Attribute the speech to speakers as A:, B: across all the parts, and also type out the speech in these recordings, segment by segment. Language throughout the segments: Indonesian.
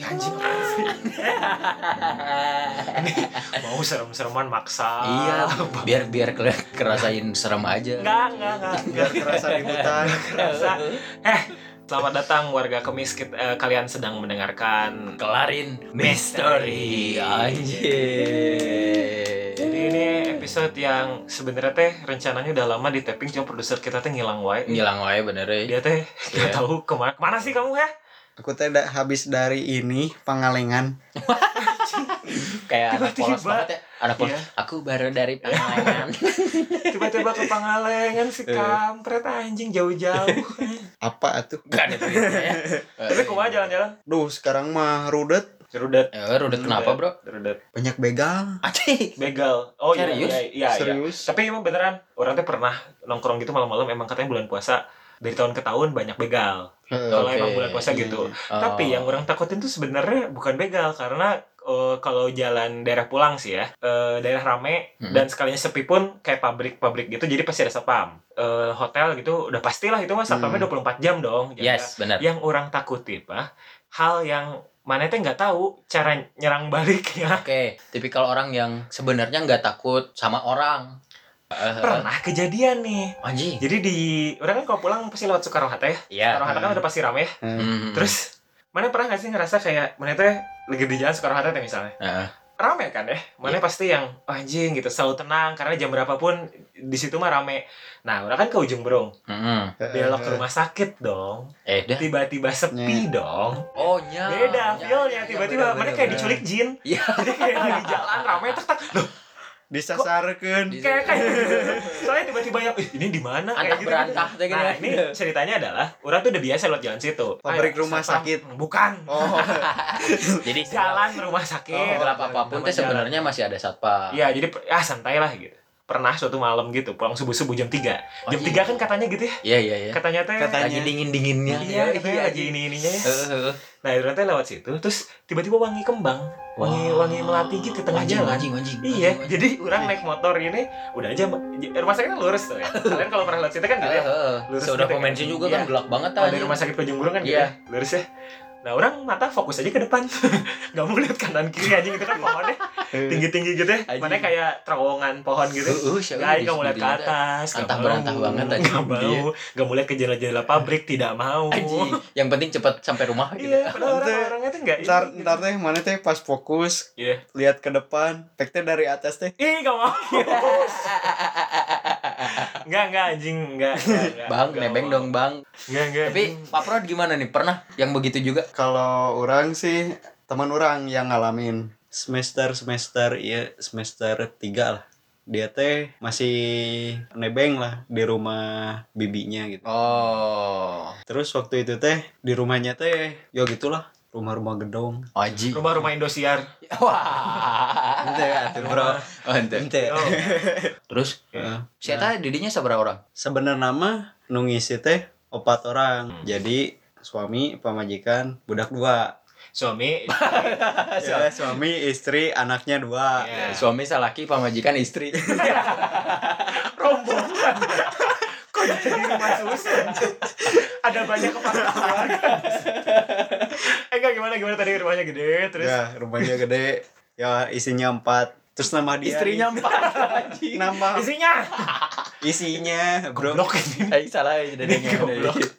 A: Ya anjing apa sih? Mau serem-sereman maksa.
B: iya, biar biar kerasain serem aja.
A: Enggak, enggak, enggak.
C: biar kerasa di hutan
A: Kerasa. Eh, selamat datang warga kemis eh, kalian sedang mendengarkan
B: Kelarin
A: Mystery.
B: misteri anjir.
A: Episode yang sebenarnya teh rencananya udah lama di tapping cuma produser kita teh ngilang wae.
B: Ngilang wae bener ya.
A: Dia teh nggak
B: Iya.
A: tahu ke mana ke mana sih kamu ya?
C: aku teh da- habis dari ini pangalengan
B: Kayak anak polos banget ya. Anak polos.
A: Iya.
B: Aku baru dari Pangalengan.
A: Tiba-tiba ke Pangalengan si
C: Eh.
A: kampret anjing jauh-jauh.
C: apa atuh
B: Gak ada ceritanya.
A: Tapi kumaha jalan-jalan?
C: duh sekarang mah rudet
A: Rudet.
B: Eh, Rudet kenapa, Bro?
A: Rudet.
C: banyak begal
B: Acih.
A: Begal. Oh iya,
B: Serius?
A: iya, iya, iya.
C: serius
A: Tapi emang beneran orang teh pernah nongkrong gitu malam-malam emang katanya bulan puasa dari tahun ke tahun banyak begal. Kalau
B: Oke.
A: emang bulan puasa gitu.
B: Oh.
A: Tapi yang orang takutin tuh sebenarnya bukan begal karena eh, kalau jalan daerah pulang sih ya, eh, daerah rame
B: Hmm.
A: dan sekalinya sepi pun kayak pabrik-pabrik gitu jadi pasti ada satpam. Eh, hotel gitu udah pastilah itu mah satpamnya 24 jam dong. jaga.
B: Yes, benar.
A: Yang orang takutin mah hal yang mana teh nggak tahu cara nyerang baliknya.
B: Oke, tipikal orang yang sebenarnya nggak takut sama orang. Eh,
A: Pernah kejadian nih.
B: anjing.
A: Jadi di orang kan kalau pulang pasti lewat Soekarno Hatta ya.
B: Iya.
A: Soekarno Hatta kan udah pasti rame ya.
B: Hmm.
A: Terus mana pernah gak sih ngerasa kayak mana teh lagi di jalan Soekarno Hatta teh misalnya.
B: Heeh.
A: Rame kan ya. Mana
B: Iya.
A: pasti yang oh, anjing gitu selalu tenang karena jam berapapun di situ mah rame. Nah, orang kan ke ujung Berung.
B: Mm-mm.
A: Belok ke rumah sakit dong.
B: Eh, dah.
A: Tiba-tiba sepi dong.
B: Oh, nya.
A: Beda
B: nya,
A: feel-nya
B: nya,
A: tiba-tiba
B: bener,
A: kayak diculik jin.
B: Iya.
A: Jadi kayak lagi jalan rame tek tek. Loh,
C: disasarkan
B: Di-
A: kayak kayak gitu. Soalnya tiba-tiba yang "Ih, ini di mana kayak gitu.
B: berantah gini.
A: Nah, ini ceritanya adalah orang tuh udah biasa lewat jalan situ.
C: Pabrik rumah sakit.
A: Bukan.
C: oh
B: Jadi
A: Jalan rumah sakit.
B: Oh, gelap apa
A: pun
B: teh sebenarnya masih ada satpam.
A: Iya, jadi ah santai lah gitu. Pernah suatu malam gitu, pulang subuh-subuh jam 3.
B: Oh,
A: Jam
B: iya.
A: 3 kan katanya gitu ya.
B: Iya, iya, iya.
A: Katanya teh
C: Katanya.
B: Lagi dingin-dinginnya.
A: Iya, katanya lagi ini-ininya ya.
B: Heeh, heeh.
A: Nah, teh lewat situ, terus tiba-tiba wangi kembang. Wangi
B: Wah.
A: wangi melati gitu di tengah
B: Anjing,
A: jalan.
B: anjing, anjing.
A: Iya,
B: anjing, anjing.
A: jadi orang naik motor ini udah aja rumah sakitnya lurus tuh ya. Kalian kalau pernah lewat situ kan gitu ya. Lurus
B: Sudah
A: gitu kan.
B: juga
A: Iya.
B: kan gelap banget anjing.
A: rumah sakit Burung kan gitu
B: Iya.
A: ya, lurus ya. Nah orang mata fokus aja ke depan. Gak mau lihat kanan kiri anjing itu kan pohonnya. Tinggi-tinggi gitu ya. Mana kayak terowongan pohon gitu.
B: Heeh, siapa
A: Gak, gak mau lihat ke atas gak
B: Antah berantah banget anjing.
A: Gak mau. Gak mau lihat ke jendela-jendela pabrik Tidak mau.
B: Anjing, yang penting cepat sampai rumah gitu.
A: Iya padahal orang-orangnya tuh gak
C: ntar ntar teh mana teh pas fokus
A: Iya.
C: lihat ke depan pek teh dari atas teh.
A: Ih gak mau Enggak, enggak anjing Enggak.
B: Bang, nebeng dong, Bang.
A: Enggak, enggak
B: Tapi Pak Prod gimana nih? Pernah yang begitu juga?
C: kalau orang sih teman orang yang ngalamin semester semester iya semester tiga lah dia teh masih nebeng lah di rumah bibinya gitu
B: Oh,
C: terus waktu itu teh di rumahnya teh ya gitulah rumah-rumah gedong
B: Aji.
A: Rumah-rumah Indosiar
B: Wah.
C: ente bro
B: Oh, ente.
C: ente
A: Oh,
B: Terus
C: Heeh.
B: si eta didinya seberapa orang?
C: sebenarnya nama nu ngisi teh opat orang
A: Hmm.
C: jadi suami pamajikan budak dua
A: Suami
C: ya, suami istri anaknya dua
A: Iya.
B: Suami salaki pamajikan istri.
A: rombongan kok jadi rumah susun ada banyak kepala keluarga. Eh enggak gimana gimana? Tadi rumahnya gede terus?
C: Ya rumahnya gede. Ya isinya empat. Terus nama dia
B: Istrinya
C: nih,
B: empat.
C: Nama
A: isinya?
C: Isinya. Bro
A: goblok. ini.
B: Eh, salah ya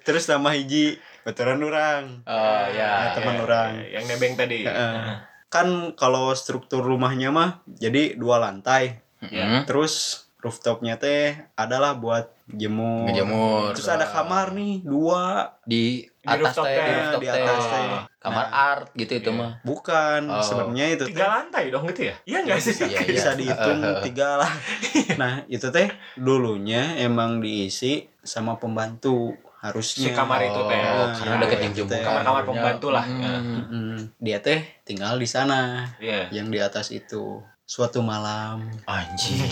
C: terus nama hiji veteran orang.
B: Oh,
C: Ya,
B: ya.
C: teman
A: Ya,
C: orang.
A: ya, yang nebeng tadi.
C: Heeh. kan kalau struktur rumahnya mah jadi dua lantai.
B: Hmm.
C: terus rooftopnya teh adalah buat jemur
B: Ngejemur.
C: terus ada kamar nih dua
B: di atas teh, di rooftop
C: di atas teh.
B: Kamar
C: Nah.
B: art gitu itu
A: Iya.
B: mah.
C: bukan
B: Oh.
C: sebenarnya itu
A: tiga lantai dong gitu ya iya nggak sih
B: Iya, iya.
C: bisa dihitung
B: Heeh.
C: tiga lah nah itu teh dulunya emang diisi sama pembantu harusnya
A: Si kamar itu teh.
B: Oh, karena
C: Iya,
B: deket yang
C: itu
B: jemur.
A: Kamar-kamar pembantu lah.
B: Hmm.
C: Mm-mm. dia teh tinggal di sana
A: iya
C: yang di atas itu suatu malam
B: Anjing.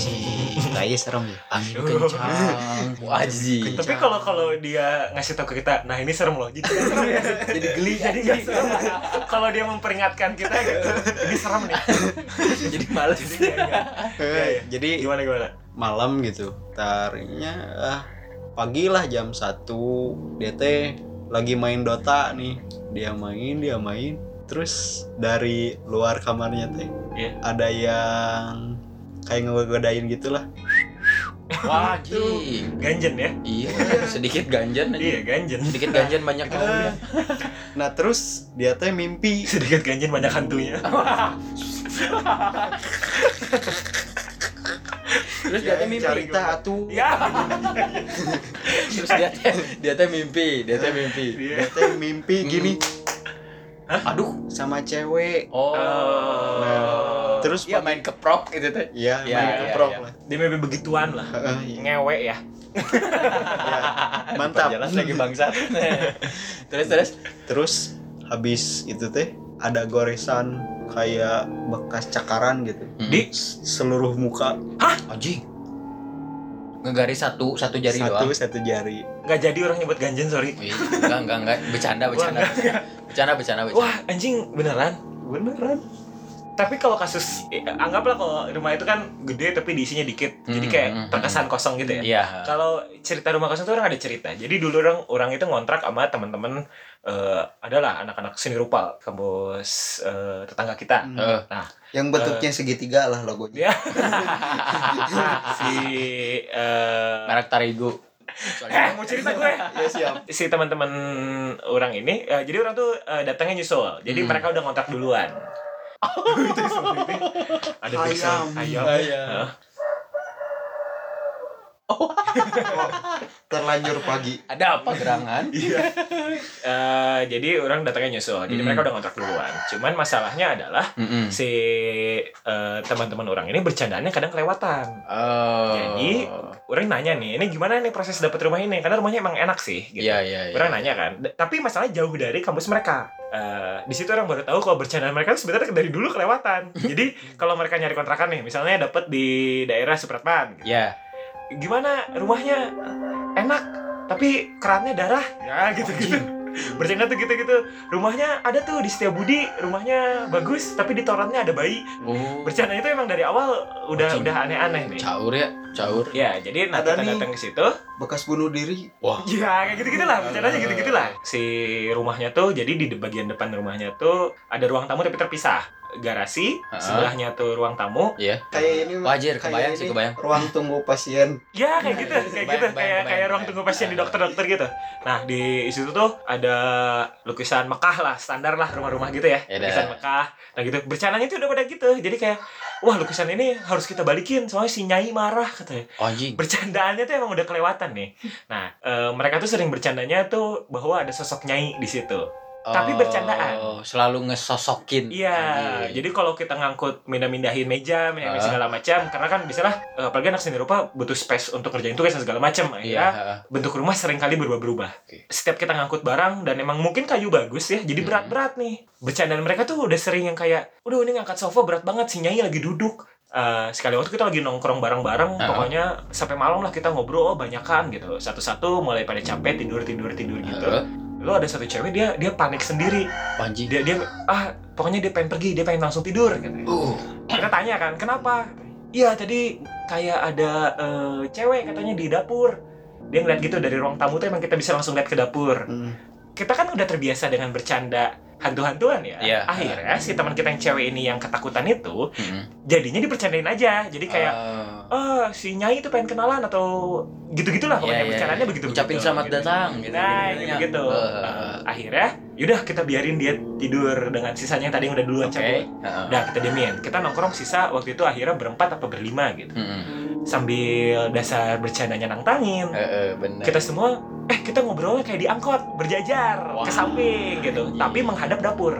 C: kayak serem ya
B: Angin kencang. Wajib.
A: tapi kalau kalau dia ngasih tahu ke kita nah ini serem loh jadi serem ya.
B: jadi geli
A: jadi nggak serem kalau dia memperingatkan kita gitu ini serem nih
B: jadi males.
A: jadi nggak. Iya, iya.
C: jadi
A: gimana gimana
C: malam gitu tarinya ah, pagi lah jam satu dia teh lagi main Dota nih dia main dia main terus dari luar kamarnya teh
A: Iya.
C: ada yang kayak ngegodain gitulah
B: Wah, anjing.
A: ganjen ya
B: Iya, sedikit ganjan aja.
A: iya ganjen
B: Sedikit ganjan banyak gaulnya.
C: nah terus dia teh mimpi
A: sedikit ganjen banyak hantunya
B: Terus dia teh mimpi.
C: cerita atuh
A: ya
B: Terus dia teh dia teh mimpi, dia teh mimpi.
A: Iya.
C: dia teh mimpi gini
B: Aduh.
C: sama cewek
B: Oh.
C: Nah, terus
B: Iya main keprok gitu teh.
C: Iya,
B: Iya,
C: main
B: iya,
C: keprok
B: iya.
C: lah.
A: dia mimpi begituan lah
C: Heeh, iya.
A: ngewe ya
C: Mantap.
B: Jelas lagi bangsat. terus terus
C: Terus habis itu teh ada goresan kayak bekas cakaran gitu
A: Di?
C: Seluruh muka
B: anjing. Ngegaris satu satu jari
C: satu
B: doang.
C: satu jari.
A: nggak jadi orang nyebut ganjen sorry
B: Wih, enggak enggak enggak bercanda bercanda.
A: Wah, enggak.
B: Bercanda bercanda bercanda.
A: wah anjing beneran
C: Beneran?
A: Tapi kalau kasus eh, anggaplah kalau rumah itu kan gede tapi diisinya dikit jadi
B: Hmm,
A: kayak
B: hmm, hmm,
A: terkesan kosong gitu ya
B: Iya.
A: kalau cerita rumah kosong itu orang ada cerita jadi dulu orang orang itu ngontrak sama teman-teman eh, adalah anak-anak seni rupa kampus eh, tetangga kita
C: Hmm.
B: Heeh.
C: Yang bentuknya segitiga lah logonya.
A: dia si eh
B: Merek Tarigu.
A: eh,
B: Soalnya
A: mau cerita gue
C: Ya siap.
A: si teman-teman orang ini eh, jadi orang tuh eh, datangnya nyusul jadi
B: Hmm.
A: mereka udah ngontrak duluan itu seperti itu. ada
C: Ayam.
A: ayam ayam
C: Oh, terlanjur pagi.
B: ada apa gerangan?
A: Iya. Eh, jadi orang datangnya nyusul. Jadi
B: Hmm.
A: mereka udah ngontrak duluan. Cuman masalahnya adalah
B: Mm-mm.
A: si eh, teman-teman orang ini bercandaannya kadang kelewatan.
B: Oh.
A: Jadi, Orang nanya nih, ini gimana nih proses dapet rumah ini? Karena rumahnya emang enak sih. Gitu.
B: Iya iya iya.
A: Orang nanya kan. D- Tapi masalahnya jauh dari kampus mereka. Eh, di situ orang baru tahu kalau bercandaan mereka sebenarnya dari dulu kelewatan. Jadi kalau mereka nyari kontrakan nih, misalnya dapet di daerah Supratman,
B: Iya.
A: Gimana rumahnya enak tapi kerannya darah ya gitu gitu bercanda tuh gitu gitu rumahnya ada tuh di Setiabudi rumahnya bagus tapi di torrentnya ada bayi
B: Oh.
A: bercanda itu emang dari awal udah
B: Anjing.
A: udah aneh-aneh nih
B: Caur ya, caur.
A: ya jadi nanti
C: Ada
A: kita
C: nih.
A: datang ke situ
C: Bekas bunuh diri.
B: Wah.
A: ya kayak gitu gitulah bercandanya gitu gitulah si rumahnya tuh jadi di bagian depan rumahnya tuh ada ruang tamu tapi terpisah garasi
B: Ha-ha.
A: sebelahnya tuh ruang tamu
B: Iya.
C: Kayak ini
B: Wajar, kebayang sih, kebayang.
C: Ruang tunggu pasien.
A: Ya kayak gitu, kayak
B: Bayang,
A: gitu,
B: bayang,
A: kayak
B: bayang,
A: kayak ruang tunggu pasien di dokter-dokter gitu. Nah di situ tuh ada lukisan Mekah lah, standar lah rumah-rumah gitu ya,
B: Ya dah.
A: lukisan Mekah. Nah gitu, bercananya tuh udah pada gitu. Jadi kayak, wah lukisan ini harus kita balikin, soalnya si Nyai marah katanya.
B: Oh, anjing.
A: Bercandaannya tuh emang udah kelewatan nih. Nah eh, mereka tuh sering bercandanya tuh bahwa ada sosok Nyai di situ. Tapi
B: Oh,
A: bercandaan.
B: Selalu ngesosokin.
A: Iya, jadi kalau kita ngangkut mindah-mindahin meja, mindahin
B: Ah.
A: segala macam, karena kan bisalah eh, apalagi anak seni rupa butuh space untuk kerjain tugas dan segala macam.
B: Iya.
A: Akhirnya bentuk rumah sering kali berubah-berubah.
B: Oke.
A: Setiap kita ngangkut barang dan emang mungkin kayu bagus ya, jadi
B: Hmm.
A: berat-berat nih. Bercandaan mereka tuh udah sering yang kayak, udah ini ngangkat sofa berat banget, si Nyai lagi duduk. Eh, sekali waktu kita lagi nongkrong bareng-bareng,
B: Ah.
A: pokoknya sampai malam lah kita ngobrol, oh banyakan gitu. Satu-satu mulai pada capek tidur tidur tidur gitu.
B: Heeh.
A: Lo ada satu cewek dia dia panik sendiri,
B: Oh, anjing.
A: dia dia ah pokoknya dia pengen pergi, dia pengen langsung tidur gitu.
B: Uh.
A: Kita tanya kan, kenapa? Iya tadi kayak ada eh, cewek katanya di dapur. Dia ngeliat gitu dari ruang tamu tuh emang kita bisa langsung lihat ke dapur.
C: Hmm.
A: Kita kan udah terbiasa dengan bercanda hantu-hantuan ya.
B: Iya.
A: Akhirnya si teman kita yang cewek ini yang ketakutan itu
B: Mm-mm.
A: jadinya dipercandain aja. Jadi kayak
B: Ah.
A: Oh si Nyai itu pengen kenalan atau gitu-gitulah pokoknya
B: Iya, iya,
A: bercandanya
B: iya.
A: begitu
B: Ucapin selamat datang gitu.
A: Nah,
B: gitu.
A: gitu gitu.
B: Eh.
A: akhirnya, yaudah kita biarin dia tidur dengan sisanya yang tadi yang udah duluan
B: Oke.
A: cabut.
B: Heeh.
A: Udah kita diemin. Kita nongkrong sisa waktu itu akhirnya berempat apa berlima gitu.
B: Mm-mm.
A: Sambil dasar bercandanya nantangin.
B: Heeh, bener.
A: Kita semua eh kita ngobrolnya kayak di angkot, berjajar
B: Wah.
A: ke samping gitu, tapi menghadap dapur.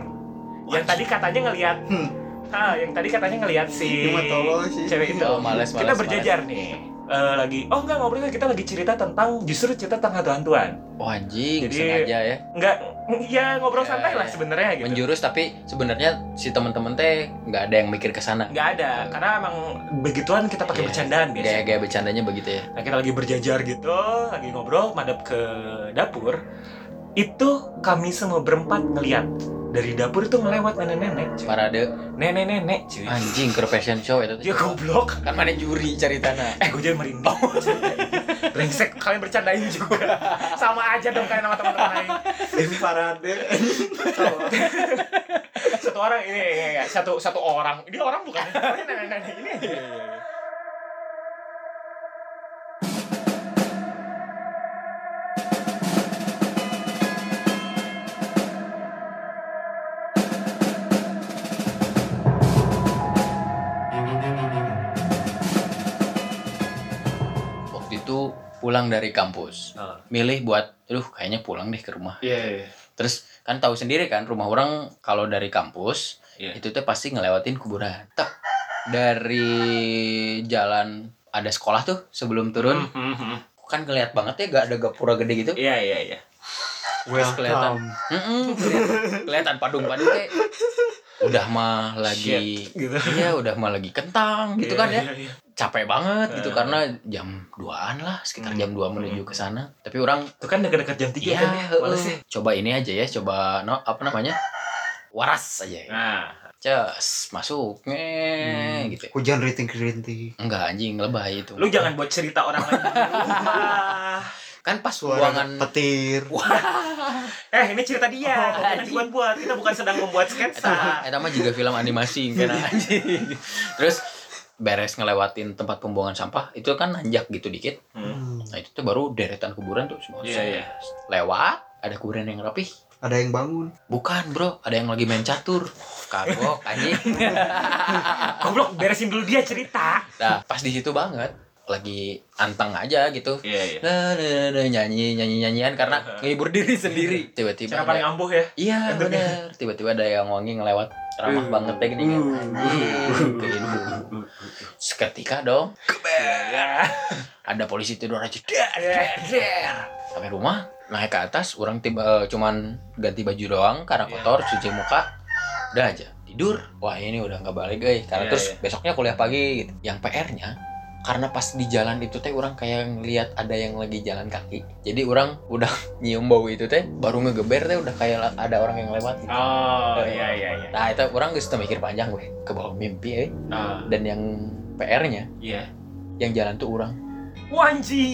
A: Yang tadi katanya ngelihat
C: Hmm.
A: Ah, yang tadi katanya ngelihat si
C: sih.
A: cewek itu.
B: Oh, males,
A: kita
B: males,
A: berjajar nih. Eh, lagi oh enggak ngobrolnya kita lagi cerita tentang justru cerita tentang hantu-hantuan.
B: Oh anjing,
A: Jadi-
B: sengaja ya.
A: Enggak ya ngobrol
B: Ya,
A: santai
B: ya.
A: lah sebenarnya gitu.
B: Menjurus tapi sebenarnya si temen-temen teh nggak ada yang mikir ke sana.
A: Nggak ada, karena emang begituan kita pakai
B: Iya.
A: bercandaan biasanya.
B: Gaya-gaya bercandanya begitu ya.
A: Nah kita lagi berjajar gitu, lagi ngobrol, madep ke dapur. Itu kami semua berempat ngeliat dari dapur itu ngelewat nenek-nenek, cuy.
B: Parade
A: nenek-nenek, cuy.
B: anjing ke fashion show itu.
A: Dia goblok.
B: Kan mana juri cari tanah.
A: Eh, gue jadi merinding. Brengsek, kalian bercandain juga. Sama aja dong kayak nama teman-teman lain.
C: Tim parade.
A: satu orang ini ya, ya, satu satu orang ini orang bukan ini nah, nah, nah, ini
B: itu pulang dari kampus.
A: Ah.
B: milih buat aduh kayaknya pulang deh ke rumah.
A: Iya iya.
B: Terus kan tahu sendiri kan rumah orang kalau dari kampus
A: Iya.
B: itu tuh pasti ngelewatin kuburan. Tek, dari jalan ada sekolah tuh sebelum turun.
A: Hmm, hmm,
B: kan ngeliat banget ya gak ada gapura gede gitu.
A: Iya iya iya.
B: Terus kelihatan. Mm-mm, kelihatan, kelihatan padung-padung kayak udah mah lagi
A: Shit, gitu.
B: iya udah mah lagi kentang gitu kan ya.
A: Iya, iya.
B: Capek banget gitu
A: Eh.
B: karena jam 2an lah sekitar
A: Hmm.
B: jam 2 menuju ke sana tapi orang
A: itu kan dekat-dekat jam 3
B: iya
A: kan ya males ya
B: coba ini aja ya coba no, apa namanya waras aja ya.
A: nah
B: Cus, masuk nge gitu.
C: Hujan rintik-rintik.
B: Enggak anjing lebay itu.
A: lu jangan buat cerita orang lain
B: kan pas
C: Suara
B: buangan
C: petir.
A: eh ini cerita dia
B: Wah,
A: bukan buat buat kita bukan sedang membuat sketsa
B: Eta mah juga film animasi kan anjing. Terus beres ngelewatin tempat pembuangan sampah itu kan nanjak gitu dikit.
A: Hmm.
B: Nah itu tuh baru deretan kuburan tuh semua.
A: Iya, iya.
B: Lewat ada kuburan yang rapih.
C: Ada yang bangun.
B: Bukan bro, ada yang lagi main catur. Kagok anjing.
A: goblok beresin dulu dia cerita
B: Nah pas di situ banget lagi anteng aja gitu.
A: iya iya
B: Nah, nah, nah, nyanyi nyanyi nyanyian karena ngehibur diri sendiri. Tiba-tiba
A: cara
B: ada-
A: paling ampuh ya
B: Iya bener Tiba-tiba ada yang wangi ngelewat Ramah
A: Uh.
B: banget kayak gini kan
A: Uh.
B: Anjing. Seketika dong
A: ya
B: Ada polisi tidur aja Der,
A: Iya.
B: der, der. Sampai rumah Naik ke atas Orang tiba eh, cuman ganti baju doang Karena
A: Iya.
B: kotor Cuci muka Udah aja Tidur Wah ini udah nggak balik guys Karena
A: Iya,
B: terus
A: iya.
B: besoknya kuliah pagi gitu Yang PR-nya karena pas di jalan itu teh orang kayak ngeliat ada yang lagi jalan kaki. Jadi orang udah nyium bau itu teh baru ngegeber teh udah kayak ada orang yang lewat gitu.
A: oh iya iya iya.
B: Nah itu orang gak mikir panjang gue ke bawah mimpi eh.
A: Ah,
B: Dan yang PR-nya
A: iya.
B: yang jalan tuh orang
A: Wanji.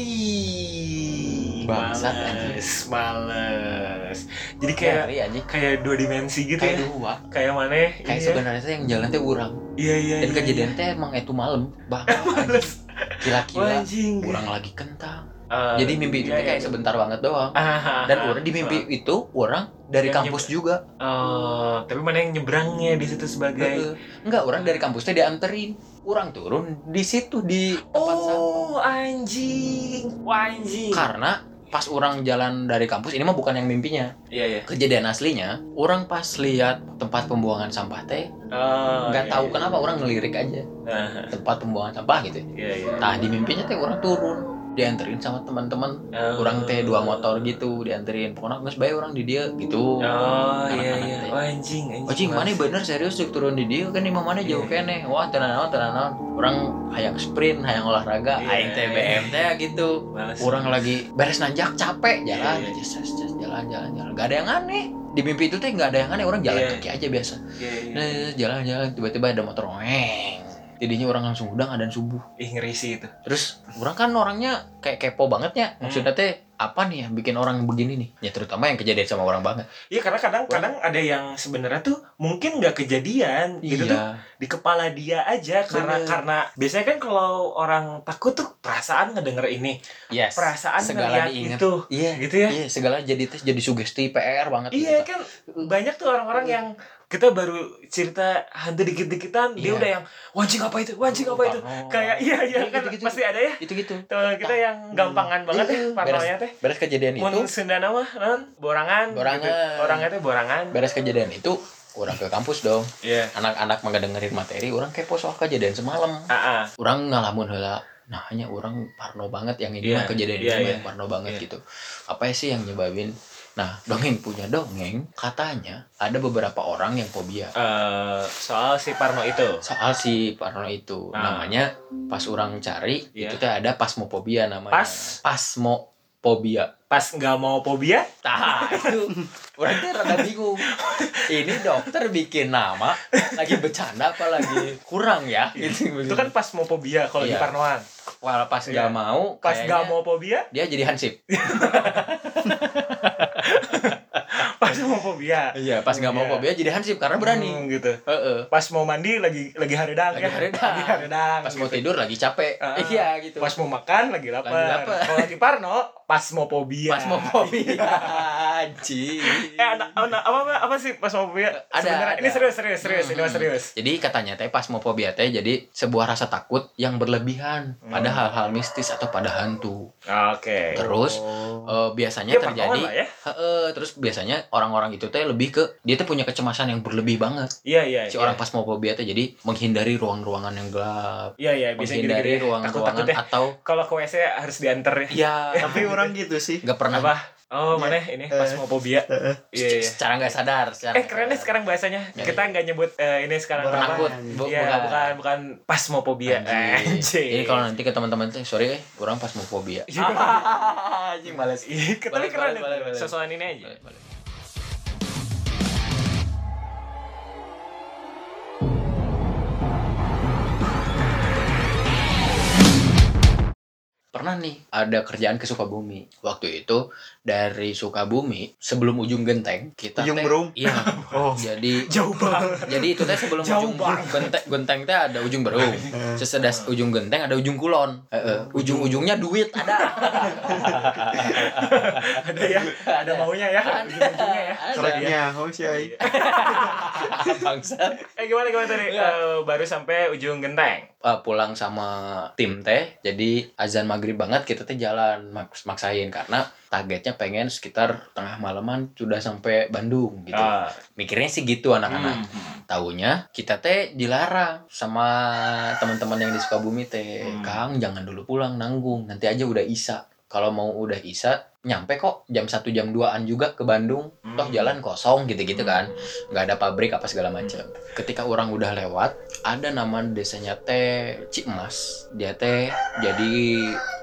B: Bangsat,
A: males males. Jadi kayak
B: anjing?
A: kayak dua dimensi gitu
B: kayak
A: ya?
B: dua.
A: Kayak mana?
B: Kayak
A: Iya.
B: sebenarnya tuh yang jalan tuh orang.
A: Iya iya
B: dan
A: iya,
B: kejadian
A: iya.
B: teh emang itu malam. Bang
A: males.
B: kira-kira orang lagi kentang.
A: Ah,
B: jadi mimpi itu
A: iya,
B: teh kayak
A: iya.
B: sebentar banget doang.
A: Ah,
B: dan
A: ah,
B: orang di
A: ah.
B: mimpi itu orang dari
A: Yang
B: kampus juga.
A: Oh, tapi mana yang nyebrangnya di situ sebagai?
B: Enggak orang dari kampus teh dianterin orang turun di situ di tempat sampah
A: Oh, anjing. Wah, anjing.
B: karena pas orang jalan dari kampus ini mah bukan yang mimpinya
A: Iya, iya.
B: kejadian aslinya orang pas lihat tempat pembuangan sampah teh
A: Oh,
B: nggak
A: iya,
B: tahu
A: iya.
B: kenapa orang ngelirik aja tempat pembuangan sampah gitu
A: Iya, iya.
B: nah di mimpinya teh orang turun dianterin sama teman-teman
A: Oh.
B: orang teh dua motor gitu dianterin pokoknya nggak bayar orang di dia gitu
A: Oh, iya, iya. Oh, anjing, anjing.
B: Cing mana bener serius cek turun di dia kan di mana jauh
A: Iya.
B: kene wah tenan naon tenan naon orang hayang sprint hayang olahraga
A: Iya.
B: aing teh BM teh gitu
A: Males.
B: orang lagi beres nanjak capek jalan
A: Iya, iya.
B: aja jas, jas, jalan jalan jalan gak ada yang aneh di mimpi itu teh nggak ada yang aneh orang jalan
A: Iya.
B: kaki aja biasa
A: Iya, iya.
B: Nah, jalan jalan tiba-tiba ada motor weng jadinya orang langsung udang ada subuh
A: Ih, ngeri sih itu.
B: terus orang kan orangnya kayak kepo banget ya maksudnya teh apa nih yang bikin orang begini nih ya terutama yang kejadian sama orang banget
A: Iya, karena kadang-kadang ada yang sebenarnya tuh mungkin nggak kejadian gitu tuh
B: iya
A: di kepala dia aja karena
B: Bener.
A: karena biasanya kan kalau orang takut tuh perasaan ngedenger ini,
B: yes
A: perasaan
B: segala diingat.
A: itu,
B: iya
A: gitu ya.
B: iya segala jadi tes jadi sugesti PR banget
A: Iya
B: gitu.
A: kan banyak tuh orang-orang yang kita baru cerita hantu dikit-dikitan dia
B: Iya.
A: udah yang wancing apa itu wancing apa itu
B: Parno.
A: kayak iya iya
B: Iya,
A: kan
B: gitu-gitu.
A: pasti ada ya
B: itu gitu
A: teman kita yang gampangan banget ya
B: Iya,
A: parnonya teh
B: beres kejadian
A: mun
B: itu
A: Sunda nama non borangan
B: Borangan.
A: gitu. orangnya teh borangan
B: beres kejadian itu orang ke kampus dong
A: iya
B: anak-anak mah dengerin materi orang kepo soal kejadian semalam
A: ah.
B: orang ngalamun heula nah hanya orang parno banget yang ini
A: Iya,
B: mah kejadian
A: iya,
B: ini mah
A: iya.
B: yang parno banget
A: Iya.
B: gitu apa sih yang nyebabin nah dongeng punya dongeng katanya ada beberapa orang yang fobia
A: Eh, soal si Parno itu
B: soal si parno itu
A: Ah.
B: namanya pas orang cari
A: Iya.
B: itu teh ada pasmofobia namanya
A: Pas?
B: pasmofobia
A: pas nggak mau fobia
B: Nah, itu orang tuh rada bingung. Ini dokter bikin nama lagi bercanda apa lagi kurang ya? Gitu.
A: itu kan pas mau fobia kalau di
B: Iya.
A: Parnoan
B: Walau pas
A: Iya.
B: gak mau,
A: pas nggak mau fobia
B: dia jadi hansip. ハハハ。
A: fobia.
B: Iya, pas nggak mau
A: Iya.
B: fobia jadi hansip karena berani.
A: Hmm, gitu.
B: Heeh.
A: Pas mau mandi lagi lagi haredang
B: Lagi
A: ya.
B: haredang.
A: Lagi haredang.
B: Pas mau
A: gitu.
B: tidur lagi capek.
A: Ah.
B: Iya gitu.
A: Pas mau makan lagi lapar.
B: Lagi lapar.
A: Kalau lagi parno, pas mau fobia.
B: Pas mau fobia. Anjing.
A: Eh, ada, ada- apa, apa, apa sih pas mau fobia?
B: Ada,
A: Sebenarnya
B: ada.
A: ini serius, serius, serius, ini mah
B: Hmm.
A: serius.
B: Jadi katanya teh pas mau fobia teh jadi sebuah rasa takut yang berlebihan pada
A: Hmm.
B: hal-hal mistis atau pada hantu.
A: Oke.
B: Terus
C: Oh.
B: eh, biasanya
A: Ya,
B: terjadi
A: ya.
B: Heeh, terus biasanya orang-orang itu teh lebih ke dia tuh punya kecemasan yang berlebih banget.
A: Iya, iya.
B: Si
A: iya.
B: orang pas mau fobia teh jadi menghindari ruang-ruangan yang gelap,
A: Iya, iya, bisa
B: menghindari ruang-ruangan
A: ya.
B: atau
A: Kalau ke WC harus diantar ya.
B: ya
C: Tapi orang gitu sih.
B: nggak pernah
A: Apa? Oh,
C: Ya.
A: mana ini pas
C: Eh.
A: mau fobia.
C: Heeh.
A: Iya, iya.
B: secara nggak sadar. Secara
A: Eh, keren deh sekarang bahasanya.
B: Ya,
A: Kita nggak nyebut eh, ini sekarang
B: penakut. Bu-
A: Iya, bukan bukan pas mau fobia.
B: Anjing. Jadi kalau nanti ke teman-teman tuh sorry eh orang pas mau fobia.
A: Iya.
B: Anjing males.
A: Iya, tapi keren
B: balik.
A: Sosokan ini aja.
B: Balik, balik. Pernah nih ada kerjaan ke Sukabumi. Waktu itu dari Sukabumi sebelum ujung genteng kita
C: Ujung
B: teh-
C: Berung?
B: Iya.
C: Oh.
B: Jadi
A: Jauh banget.
B: jadi itu teh sebelum
A: Jauh
B: ujung
A: banget.
B: genteng, genteng teh ada ujung berung. Sesedas ujung genteng ada ujung kulon. Heeh. Ujung-ujungnya duit ada.
A: ada ya, ada maunya ya. Ujung-ujungnya ya.
C: Kerennya, oh ai.
B: Bangsa.
A: Eh gimana gimana tadi?
B: Iya.
A: Eh, baru sampai ujung genteng.
B: uh, pulang sama tim teh jadi azan maghrib banget kita teh jalan maks maksain. Karena targetnya pengen sekitar tengah malaman sudah sampai Bandung gitu.
A: Ah.
B: mikirnya sih gitu anak-anak.
A: Hmm.
B: taunya kita teh dilarang sama teman-teman yang di Sukabumi teh.
A: Hmm.
B: Kang jangan dulu pulang nanggung. Nanti aja udah isa. Kalau mau udah isa nyampe kok jam 1 jam 2an juga ke Bandung. Toh
A: Hmm.
B: jalan kosong gitu-gitu kan. Nggak ada pabrik apa segala macam ketika orang udah lewat ada nama desanya teh Cimas dia teh jadi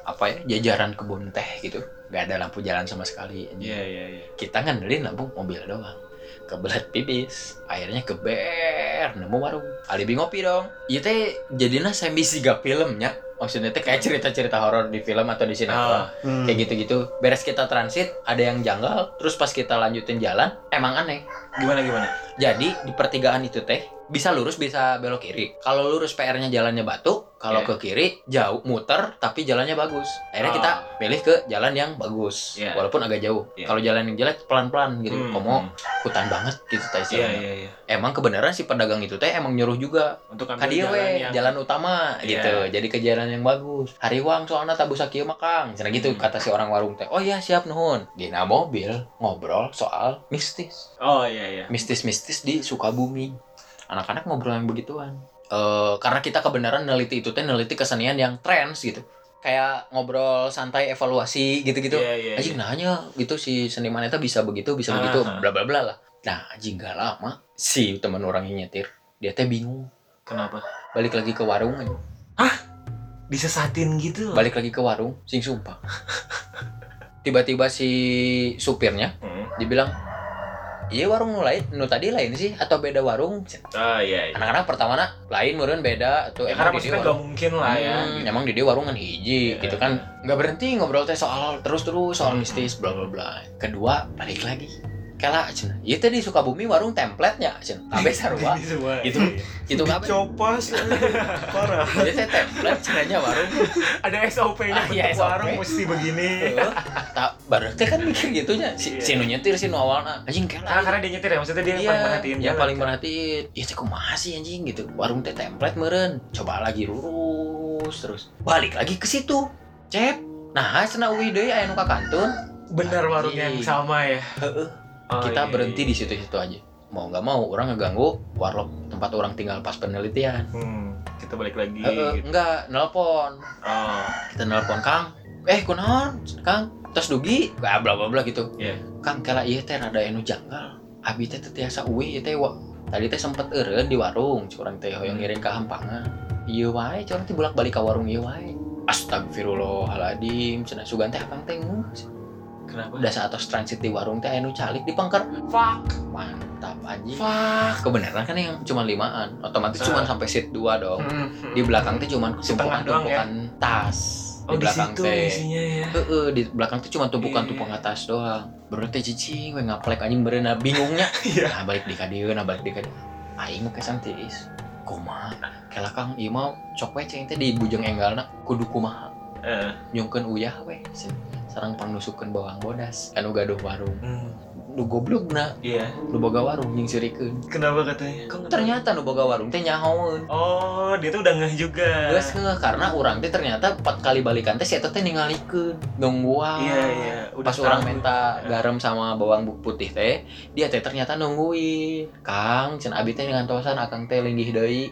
B: apa ya jajaran kebun teh gitu. Nggak ada lampu jalan sama sekali.
A: Iya iya iya.
B: kita ngandelin lampu mobil doang. Kebelat pipis akhirnya keber nemu warung. Alibi ngopi dong. Iya teh jadinya saya siga filmnya. Maksudnya teh kayak cerita-cerita horor di film atau di sinetron.
A: Ah.
C: Hmm.
B: kayak gitu-gitu. Beres kita transit ada yang janggal. Terus pas kita lanjutin jalan emang aneh.
A: Gimana gimana?
B: jadi di pertigaan itu teh bisa lurus bisa belok kiri kalau lurus PR-nya jalannya batu kalau
A: Iya.
B: ke kiri jauh muter tapi jalannya bagus akhirnya
A: Ah.
B: kita pilih ke jalan yang bagus
A: Iya.
B: walaupun agak jauh
A: Iya.
B: kalau jalan yang jelek pelan-pelan gitu
A: Hmm,
B: komo
A: hmm.
B: hutan banget gitu teh
A: Iya
B: istilahnya.
A: iya iya.
B: emang kebenaran si pedagang itu teh emang nyuruh juga
A: Untuk ambil jalan
B: we
A: yang
B: jalan utama
A: Iya.
B: gitu jadi ke jalan yang bagus hariwang soalnya tabu sakieu makang cenah gitu
A: Hmm.
B: kata si orang warung teh oh iya siap nuhun dina mobil ngobrol soal mistis
A: Oh iya iya.
B: mistis-mistis di Sukabumi anak-anak ngobrol yang begituan Eh karena kita kebenaran neliti itu teh neliti kesenian yang trends gitu kayak ngobrol santai evaluasi gitu-gitu
A: Iya iya.
B: anjing nanya gitu si seniman itu bisa begitu bisa
A: Ah,
B: begitu
A: ah.
B: bla bla bla lah nah anjing gak lama si teman orang yang nyetir dia teh bingung
A: Kenapa?
B: balik lagi ke warung anjing.
A: Disesatin gitu.
B: balik lagi ke warung sing sumpah tiba-tiba si supirnya
A: Hmm.
B: dibilang iya warung nu lain. Nu tadi lain sih atau beda warung?
A: Oh iya iya.
B: anak-anak pertama lain meureun beda. Atau
A: Ya, karena maksudnya
B: dia
A: gak mungkin lah ya.
B: Hmm,
A: gitu.
B: emang di dia warungan hiji
A: Iya,
B: gitu kan. Nggak berhenti ngobrol teh soal terus terus soal mistis bla bla bla. Kedua balik lagi kala cenah ieu teh di Sukabumi warung template-nya cenah kabeh sarua
A: Ini semua.
B: Gitu. itu kabeh
C: Copas parah.
B: ieu teh template cenahnya warung
A: Ada SOP-nya
B: Ah, iya,
A: bentuk
B: SOP.
A: warung mesti begini.
B: Tak baru teh kan mikir gitunya si,
A: Iya.
B: si nu nyetir si nu awalna anjing kela
A: Karena, karena dia nyetir ya, maksudnya dia yang paling merhatiin.
B: yang
A: jalan,
B: paling merhatiin ya teh kumaha sih anjing gitu warung teh template meren coba lagi lurus terus balik lagi ke situ cep nah cenah uwi deui aya nu ka kantun
A: Bener warung yang sama ya.
B: Heeh.
A: Oh,
B: kita
A: iya,
B: berhenti
A: iya.
B: di situ-situ aja. Mau nggak mau orang ngeganggu warlock tempat orang tinggal pas penelitian.
A: Hmm, kita balik lagi.
B: Heeh,
A: gitu.
B: enggak nelpon.
A: Oh,
B: kita nelpon kang. Eh kunaon? Kang terus dugi? Bla bla bla bla gitu.
A: Iya.
B: kang kala iya teh rada anu janggal. Abi teh tiasa uwi teh wa tadi teh sempet eureun di warung curang teh hoyong ngiring ka hampangan. Ieu wae curang teh bolak balik ka warung ieu wae. Astagfirullahaladzim cenah sugan teh akang teh.
A: Kenapa?
B: udah saat transit di warung teh anu calik dipengker
A: Fuck.
B: mantap anjing
A: Fuck.
B: kebenaran kan yang cuma limaan otomatis
A: Ah.
B: cuma sampai seat 2 dong
A: Hmm,
B: di belakang tuh cuma
A: Setengah doang ya?
B: tas
A: Oh di
B: belakang
A: situ
B: teh.
A: isinya ya.
B: Heeh, di belakang tuh cuma tumpukan-tumpukan
A: Iya.
B: atas doang. Baru teh cicing we ngaplek anjing bereuna bingungnya.
A: Iya.
B: Nah, balik di kadieu, nah balik di kadieu. Aing mah kesan tiis. Kumaha? Kela Kang ieu mah cok we ceng teh di bujeng enggalna kudu kumaha.
A: Eh,
B: Nyungkeun uyah we. Sarang panusupkeun bawang bodas. Anu gaduh warung.
A: hmm,
B: Nu goblokna,
A: Iya.
B: nu boga warung jeung sirikeun.
A: Kenapa katanya? Nggak-
B: Ternyata nu boga warung teh nyahoeun.
A: Oh, dia tuh udah ngeh juga.
B: Geus ngeh karena urang teh ternyata empat kali balikan teh si eta teh ningalikeun nungguan.
A: Iya, iya. Udah
B: Pas orang
A: tahu.
B: minta
A: Iya.
B: garam sama bawang putih teh, dia teh ternyata nungguin. Kang, cen abi teh dengan tosan akang teh linggih deui.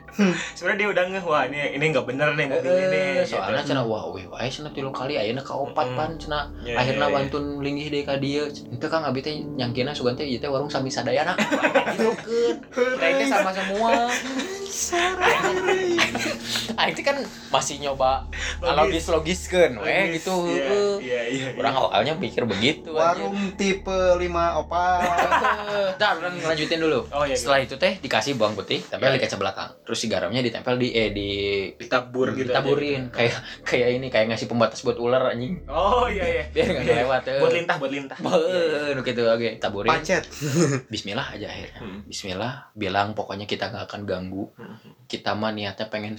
A: Sebenarnya dia udah ngeh, wah ini ini nggak bener nih mobil ini.
B: Eh, soalnya
A: gitu.
B: cenah wah weh wae cenah tilu kali ayeuna ka opat
A: Mm-mm.
B: pan cenah.
A: Iya,
B: Akhirnya
A: iya,
B: bantun linggih deui ka dieu. Itu Kang abi teh nyangkina sugan teh ieu teh warung sami sadayana. Gitu keun. Kirain teh sama semua. Aing teh kan masih nyoba logis logiskeun we gitu.
A: Iya,
B: heueuh.
A: iya, iya.
B: Orang awalnya pikir begitu
C: warung tipe 5 opat
B: Ntar orang lanjutin dulu.
A: Oh iya.
B: Setelah itu teh dikasih bawang putih, tempel di kaca belakang. Terus si garamnya ditempel di eh di
A: ditabur gitu.
B: ditaburin kayak kayak ini kayak ngasih pembatas buat ular anjing.
A: Oh iya iya.
B: Biar nggak
A: Iya.
B: lewat. eh.
A: Buat lintah, buat lintah. Iya, iya.
B: Nu gitu oke, taburin.
C: pacet
B: Bismillah aja akhirnya.
A: Hmm.
B: Bismillah, bilang pokoknya kita nggak akan ganggu.
A: Hmm.
B: Kita mah niatnya pengen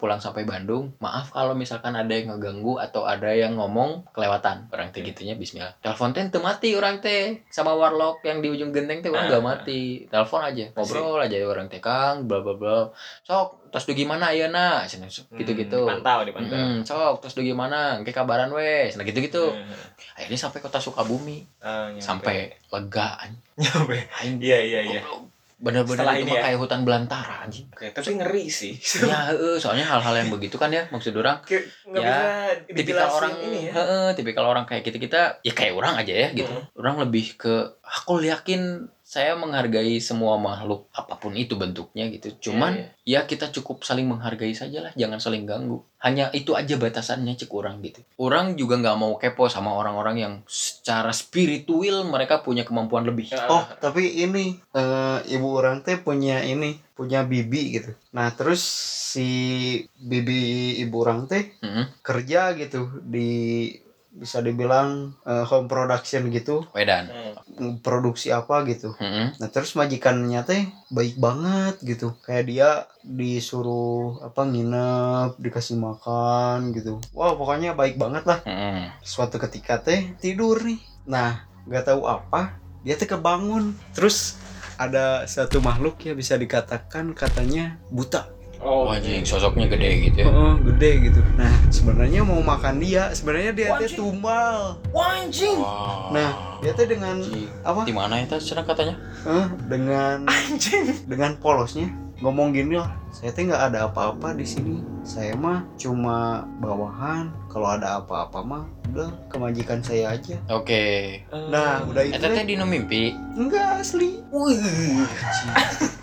B: pulang sampai Bandung. Maaf kalau misalkan ada yang ngeganggu atau ada yang ngomong kelewatan. Orang teh gitunya Bismillah. Telepon teh mati orang teh sama warlock yang di ujung genteng teh orang
A: Ah.
B: nggak mati. Telepon aja, ngobrol aja orang teh Kang, bla bla bla. Sok, tos du gimana ayeuna? Cenah gitu-gitu.
A: Hmm, Dipantau, dipantau.
B: Hmm, sok, tos du gimana? Engke kabaran we. Nah gitu-gitu.
A: Hmm.
B: Akhirnya sampai kota Sukabumi,
A: nyampe.
B: sampai lega
A: nyampe. Iya iya iya.
B: Bener-bener
A: Setelah
B: itu
A: ya?
B: kayak hutan belantara anjing.
A: Oke, tapi ngeri sih.
B: ya heeh, soalnya hal-hal yang begitu kan ya maksud orang
A: Kayak nggak
B: Ya, tipikal orang
A: ini ya.
B: heeh, tipikal orang kayak kita kita ya kayak orang aja ya gitu
A: Mm.
B: orang lebih ke aku yakin saya menghargai semua makhluk apa pun itu bentuknya gitu. Cuman
A: Iya,
B: ya kita cukup saling menghargai saja lah jangan saling ganggu. Hanya itu aja batasannya cek orang gitu. Orang juga nggak mau kepo sama orang-orang yang secara spiritual mereka punya kemampuan lebih.
A: Ya.
C: oh tapi ini eh, ibu orang teh punya ini punya bibi gitu. Nah terus si bibi ibu orang teh
B: Heeh.
C: kerja gitu di bisa dibilang eh, home production gitu.
B: Wedan.
A: Hmm.
C: Produksi apa gitu
B: Heeh.
C: Nah terus majikannya teh baik banget gitu. Kayak dia disuruh apa nginep, dikasih makan gitu. Wah pokoknya baik banget lah.
B: Heeh.
C: Suatu ketika teh tidur nih. Nah nggak tahu apa dia teh kebangun. Terus ada satu makhluk ya bisa dikatakan katanya buta.
A: Oh,
B: Wah, anjing sosoknya gede gitu ya
C: Oh, gede gitu. Nah sebenarnya mau makan dia. Sebenarnya dia teh tumbal.
A: Wah, anjing.
B: Wah.
C: Nah dia teh dengan
B: Anjing.
C: apa?
B: di mana itu cenah katanya
C: Eh, dengan
A: Anjing.
C: dengan polosnya ngomong gini lah saya teh nggak ada apa-apa di sini saya mah cuma bawahan kalau ada apa-apa mah udah kemajikan saya aja
B: oke
C: nah udah itu
B: Eta teh
C: teh
B: dino mimpi.
C: enggak asli
B: Wih.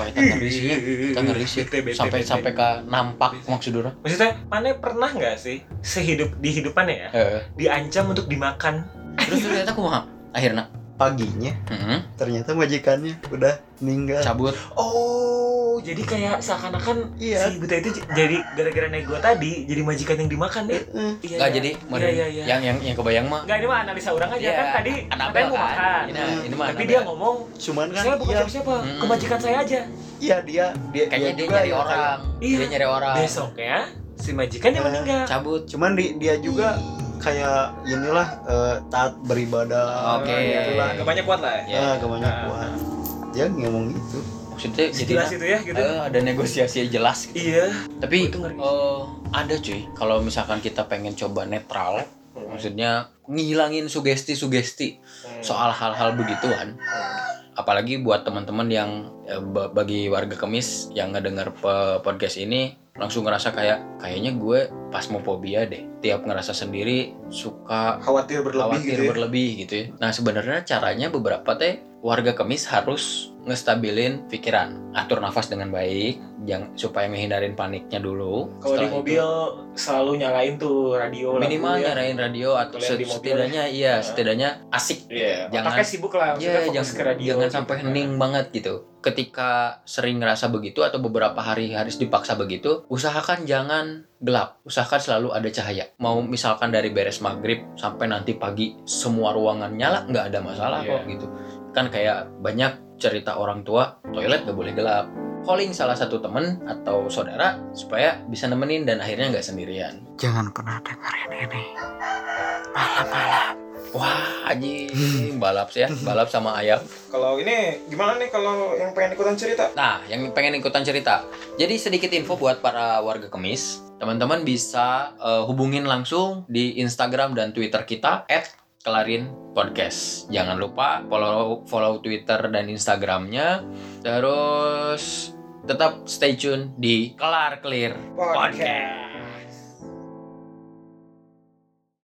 B: Wah, eta ngeri sih ya. Kita ngeri sih. Sampai sampai ke nampak maksud orang.
A: Maksudnya, mana pernah nggak sih sehidup di hidupannya ya
B: Heeh.
A: diancam untuk dimakan?
B: Terus ternyata kumaha? Akhirnya.
C: paginya
B: Heeh.
C: ternyata majikannya udah meninggal
B: Cabut.
A: Oh, jadi kayak seakan-akan
C: Iya.
A: si buta itu jadi gara-gara nego tadi jadi majikan yang dimakan ya?
C: Eh,
A: Iya.
B: Enggak
A: iya.
B: jadi
A: Iya, iya, iya.
B: yang yang yang kebayang mah.
A: Enggak ini mah analisa orang aja
B: Iya,
A: kan tadi
B: Anabel
A: katanya mau
B: kan.
A: makan.
B: Ini, ini mah
A: Tapi
B: Anabel.
A: dia ngomong,
C: cuman kan
A: saya bukan
C: iya,
A: siapa-siapa,
B: Mm-mm.
A: ke majikan saya aja.
C: iya dia dia
B: kayaknya dia
C: juga
B: nyari
C: ya
B: orang.
A: Iya.
B: Dia nyari orang.
A: Besoknya si majikan yang
C: Eh.
A: meninggal.
B: Cabut.
C: cuman di, dia juga kayak inilah eh, taat beribadah
B: Oke.
C: gitulah
A: Kebanyak kuat lah.
B: Ya.
C: Ah, kebanyak
A: Ah.
C: kuat dia ngomong gitu
B: Maksudnya
A: Sejelas itu ya gitu.
B: eh, ada negosiasi yang jelas gitu.
A: Iya.
B: Tapi
A: Oh,
B: eh, ada cuy, kalau misalkan kita pengen coba netral, maksudnya ngilangin sugesti-sugesti soal hal-hal begituan. Apalagi buat teman-teman yang eh, ba- bagi warga kemis yang ngedenger podcast ini langsung ngerasa kayak kayaknya gue pasmofobia deh. Tiap ngerasa sendiri suka
A: khawatir berlebih
B: khawatir
A: gitu ya.
B: berlebih gitu ya. Nah sebenarnya caranya beberapa teh warga kemis harus ngestabilin pikiran, atur nafas dengan baik, yang supaya ngehindarin paniknya dulu.
A: Kalau di mobil selalu nyalain tuh radio
B: itu, minimal
A: ya.
B: nyarain radio atau
A: mobil
B: setidaknya iya
A: Nah.
B: setidaknya asik.
A: Iya,
B: Jangan-
A: otaknya sibuk lah, maksudnya
B: Iya,
A: fokus
B: jangan
A: ke radio.
B: jangan
A: gitu
B: sampai
A: kan.
B: hening banget gitu. ketika sering ngerasa begitu atau beberapa hari harus dipaksa begitu, usahakan jangan gelap. Usahakan selalu ada cahaya. Mau misalkan dari beres maghrib sampai nanti pagi semua ruangan nyala nggak ada masalah
A: Iya.
B: kok gitu. Kan kayak banyak cerita orang tua toilet nggak boleh gelap. Calling salah satu temen atau saudara supaya bisa nemenin dan akhirnya nggak sendirian.
C: Jangan pernah dengerin ini. Malam-malam.
B: Wah, anjing, balap sih ya, balap sama ayam.
A: Kalau ini gimana nih kalau yang pengen ikutan cerita?
B: Nah, yang pengen ikutan cerita. Jadi sedikit info buat para warga kemis. Teman-teman bisa eh, hubungin langsung di Instagram dan Twitter kita @kelarin podcast. Jangan lupa follow follow Twitter dan Instagramnya. Terus tetap stay tune di Kelar Clear Podcast.